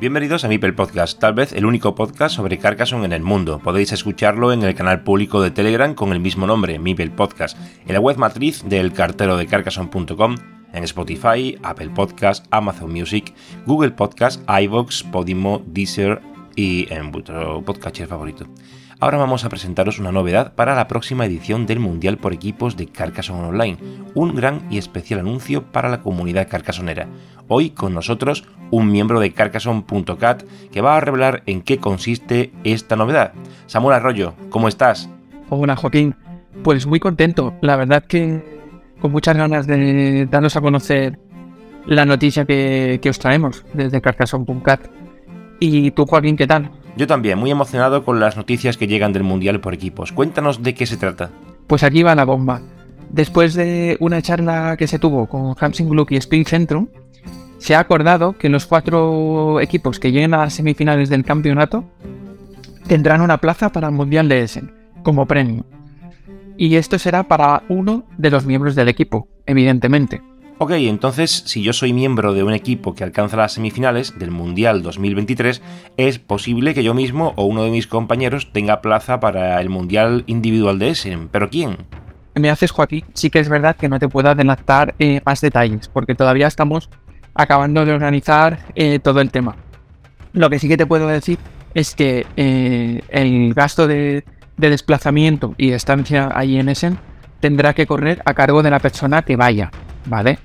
Bienvenidos a Mipel Podcast, tal vez el único podcast sobre Carcassonne en el mundo. Podéis escucharlo en el canal público de Telegram con el mismo nombre, Mipel Podcast, en la web matriz del cartero de Carcassonne.com, en Spotify, Apple Podcast, Amazon Music, Google Podcast, iVoox, Podimo, Deezer y en vuestro podcatcher favorito. Ahora vamos a presentaros una novedad para la próxima edición del Mundial por Equipos de Carcassonne Online, un gran y especial anuncio para la comunidad carcassonera. Hoy con nosotros un miembro de Carcassonne.cat que va a revelar en qué consiste esta novedad. Samuel Arroyo, ¿cómo estás? Hola Joaquín, pues muy contento, la verdad que con muchas ganas de darnos a conocer la noticia que, que os traemos desde Carcassonne.cat. ¿Y tú Joaquín, qué tal? Yo también, muy emocionado con las noticias que llegan del Mundial por equipos. Cuéntanos de qué se trata. Pues aquí va la bomba. Después de una charla que se tuvo con Hampson Gluck y Spring Centrum, se ha acordado que los cuatro equipos que lleguen a las semifinales del campeonato tendrán una plaza para el Mundial de Essen, como premio. Y esto será para uno de los miembros del equipo, evidentemente. Ok, entonces si yo soy miembro de un equipo que alcanza las semifinales del Mundial 2023, es posible que yo mismo o uno de mis compañeros tenga plaza para el Mundial individual de Essen. ¿Pero quién? Me haces, Joaquín, sí que es verdad que no te puedo adelantar eh, más detalles, porque todavía estamos acabando de organizar eh, todo el tema. Lo que sí que te puedo decir es que eh, el gasto de, de desplazamiento y estancia ahí en Essen tendrá que correr a cargo de la persona que vaya, ¿vale?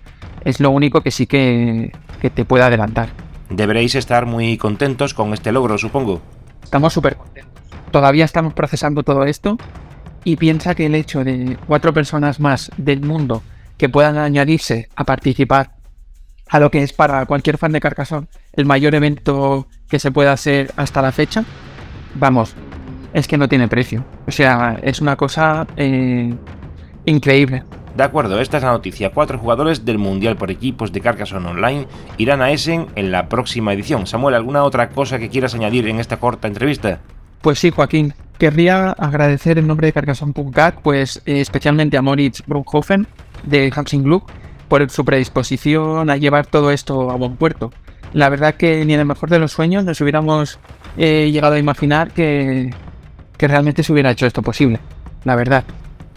Es lo único que sí que, que te puedo adelantar. Deberéis estar muy contentos con este logro, supongo. Estamos súper contentos. Todavía estamos procesando todo esto y piensa que el hecho de cuatro personas más del mundo que puedan añadirse a participar a lo que es para cualquier fan de Carcassonne el mayor evento que se pueda hacer hasta la fecha, vamos, es que no tiene precio. O sea, es una cosa eh, increíble. De acuerdo, esta es la noticia. Cuatro jugadores del Mundial por equipos de Carcassonne Online irán a Essen en la próxima edición. Samuel, ¿alguna otra cosa que quieras añadir en esta corta entrevista? Pues sí, Joaquín. Querría agradecer en nombre de Carcassonne.cat, pues eh, especialmente a Moritz Brunhofen de Hansing Gluck por su predisposición a llevar todo esto a buen puerto. La verdad que ni en el mejor de los sueños nos hubiéramos eh, llegado a imaginar que, que realmente se hubiera hecho esto posible. La verdad.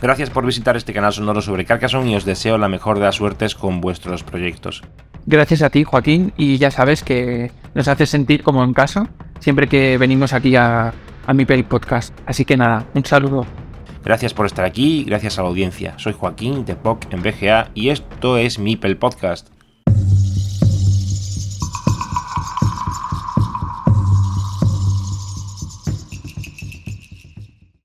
Gracias por visitar este canal sonoro sobre Carcassonne y os deseo la mejor de las suertes con vuestros proyectos. Gracias a ti, Joaquín, y ya sabes que nos haces sentir como en casa siempre que venimos aquí a, a mi Podcast. Así que nada, un saludo. Gracias por estar aquí, gracias a la audiencia. Soy Joaquín de POC en BGA y esto es Mipel Podcast.